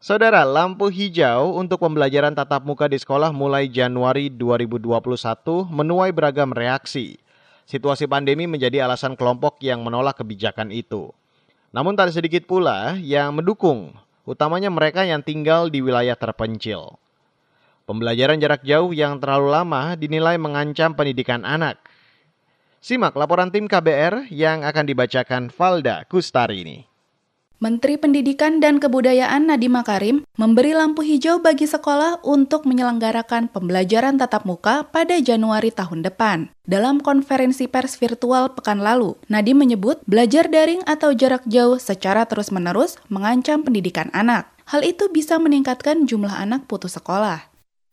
Saudara, lampu hijau untuk pembelajaran tatap muka di sekolah mulai Januari 2021 menuai beragam reaksi. Situasi pandemi menjadi alasan kelompok yang menolak kebijakan itu. Namun tak sedikit pula yang mendukung, utamanya mereka yang tinggal di wilayah terpencil. Pembelajaran jarak jauh yang terlalu lama dinilai mengancam pendidikan anak. Simak laporan tim KBR yang akan dibacakan Valda Kustari ini. Menteri Pendidikan dan Kebudayaan Nadiem Makarim memberi lampu hijau bagi sekolah untuk menyelenggarakan pembelajaran tatap muka pada Januari tahun depan. Dalam konferensi pers virtual pekan lalu, Nadiem menyebut belajar daring atau jarak jauh secara terus-menerus mengancam pendidikan anak. Hal itu bisa meningkatkan jumlah anak putus sekolah.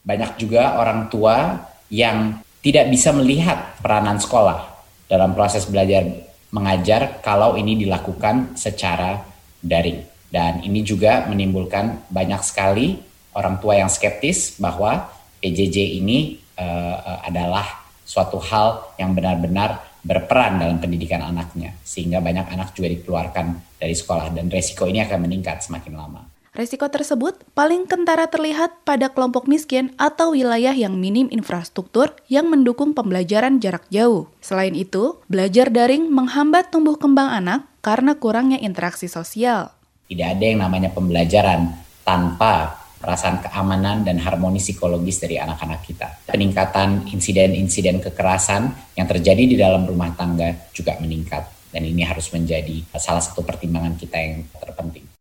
Banyak juga orang tua yang tidak bisa melihat peranan sekolah dalam proses belajar mengajar kalau ini dilakukan secara daring. Dan ini juga menimbulkan banyak sekali orang tua yang skeptis bahwa PJJ ini uh, adalah suatu hal yang benar-benar berperan dalam pendidikan anaknya. Sehingga banyak anak juga dikeluarkan dari sekolah dan resiko ini akan meningkat semakin lama. Resiko tersebut paling kentara terlihat pada kelompok miskin atau wilayah yang minim infrastruktur yang mendukung pembelajaran jarak jauh. Selain itu, belajar daring menghambat tumbuh kembang anak karena kurangnya interaksi sosial. Tidak ada yang namanya pembelajaran tanpa perasaan keamanan dan harmoni psikologis dari anak-anak kita. Peningkatan insiden-insiden kekerasan yang terjadi di dalam rumah tangga juga meningkat. Dan ini harus menjadi salah satu pertimbangan kita yang terpenting.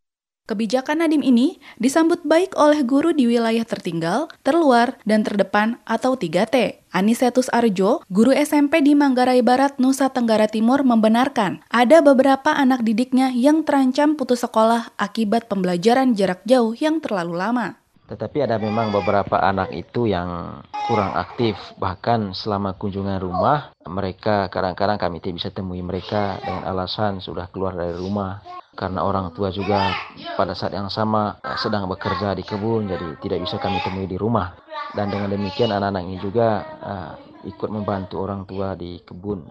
Kebijakan Nadim ini disambut baik oleh guru di wilayah tertinggal, terluar, dan terdepan atau 3T. Anisetus Arjo, guru SMP di Manggarai Barat, Nusa Tenggara Timur membenarkan ada beberapa anak didiknya yang terancam putus sekolah akibat pembelajaran jarak jauh yang terlalu lama. Tetapi ada memang beberapa anak itu yang kurang aktif. Bahkan selama kunjungan rumah, mereka kadang-kadang kami tidak bisa temui mereka dengan alasan sudah keluar dari rumah karena orang tua juga pada saat yang sama eh, sedang bekerja di kebun jadi tidak bisa kami temui di rumah dan dengan demikian anak-anak ini juga uh, ikut membantu orang tua di kebun.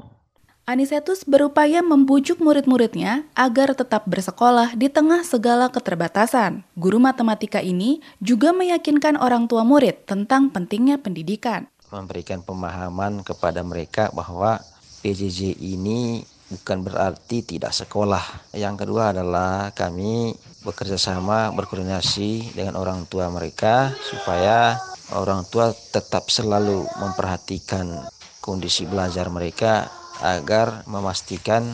Anisetus berupaya membujuk murid-muridnya agar tetap bersekolah di tengah segala keterbatasan. Guru matematika ini juga meyakinkan orang tua murid tentang pentingnya pendidikan. Memberikan pemahaman kepada mereka bahwa PJJ ini bukan berarti tidak sekolah. Yang kedua adalah kami bekerja sama berkoordinasi dengan orang tua mereka supaya orang tua tetap selalu memperhatikan kondisi belajar mereka agar memastikan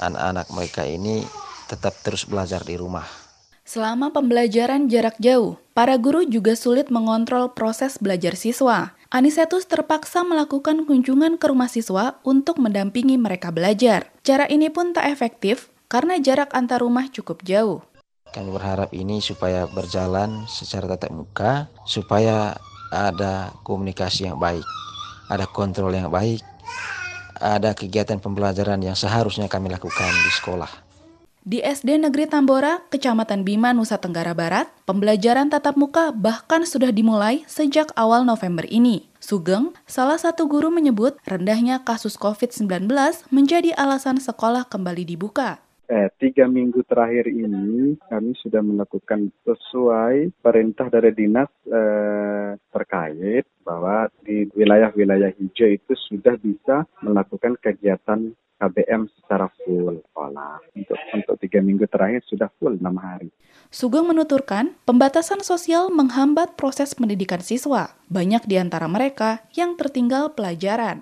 anak-anak mereka ini tetap terus belajar di rumah. Selama pembelajaran jarak jauh, para guru juga sulit mengontrol proses belajar siswa. Anisetus terpaksa melakukan kunjungan ke rumah siswa untuk mendampingi mereka belajar. Cara ini pun tak efektif karena jarak antar rumah cukup jauh. Kami berharap ini supaya berjalan secara tatap muka, supaya ada komunikasi yang baik, ada kontrol yang baik, ada kegiatan pembelajaran yang seharusnya kami lakukan di sekolah. Di SD Negeri Tambora, Kecamatan Bima, Nusa Tenggara Barat, pembelajaran tatap muka bahkan sudah dimulai sejak awal November ini. Sugeng, salah satu guru menyebut rendahnya kasus COVID-19 menjadi alasan sekolah kembali dibuka. Eh, tiga minggu terakhir ini kami sudah melakukan sesuai perintah dari dinas eh, terkait bahwa di wilayah-wilayah hijau itu sudah bisa melakukan kegiatan KBM secara full sekolah. Untuk untuk tiga minggu terakhir sudah full enam hari. Sugeng menuturkan, pembatasan sosial menghambat proses pendidikan siswa. Banyak di antara mereka yang tertinggal pelajaran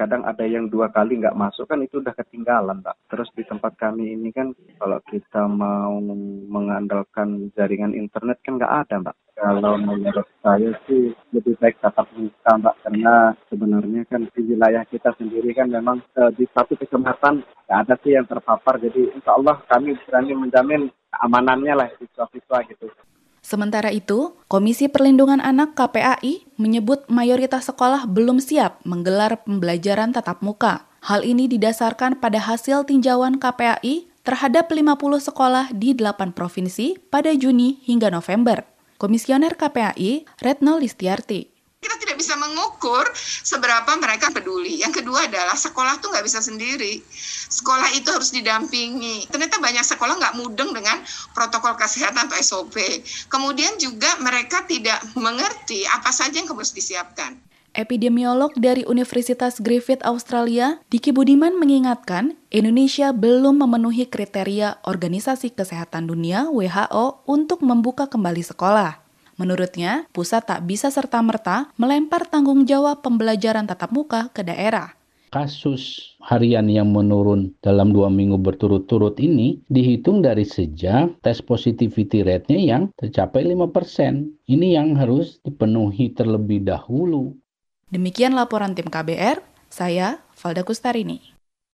kadang ada yang dua kali nggak masuk kan itu udah ketinggalan pak terus di tempat kami ini kan kalau kita mau mengandalkan jaringan internet kan nggak ada mbak kalau menurut saya sih lebih baik tatap muka mbak karena sebenarnya kan di wilayah kita sendiri kan memang eh, di satu kecamatan nggak ada sih yang terpapar jadi insya Allah kami berani menjamin keamanannya lah siswa-siswa gitu Sementara itu, Komisi Perlindungan Anak KPAI menyebut mayoritas sekolah belum siap menggelar pembelajaran tatap muka. Hal ini didasarkan pada hasil tinjauan KPAI terhadap 50 sekolah di 8 provinsi pada Juni hingga November. Komisioner KPAI, Retno Listiarti. Kita tidak bisa mengukur seberapa mereka peduli. Yang kedua adalah sekolah tuh nggak bisa sendiri. Sekolah itu harus didampingi. Ternyata banyak sekolah nggak mudeng dengan protokol kesehatan atau SOP. Kemudian juga mereka tidak mengerti apa saja yang harus disiapkan. Epidemiolog dari Universitas Griffith Australia, Diki Budiman mengingatkan Indonesia belum memenuhi kriteria Organisasi Kesehatan Dunia WHO untuk membuka kembali sekolah. Menurutnya, pusat tak bisa serta-merta melempar tanggung jawab pembelajaran tatap muka ke daerah. Kasus harian yang menurun dalam dua minggu berturut-turut ini dihitung dari sejak tes positivity rate-nya yang tercapai 5%. Ini yang harus dipenuhi terlebih dahulu Demikian laporan tim KBR, saya Valda Kustarini.